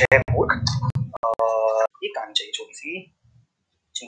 छह मूर्ख ये कानी चाहिए छोटी सी।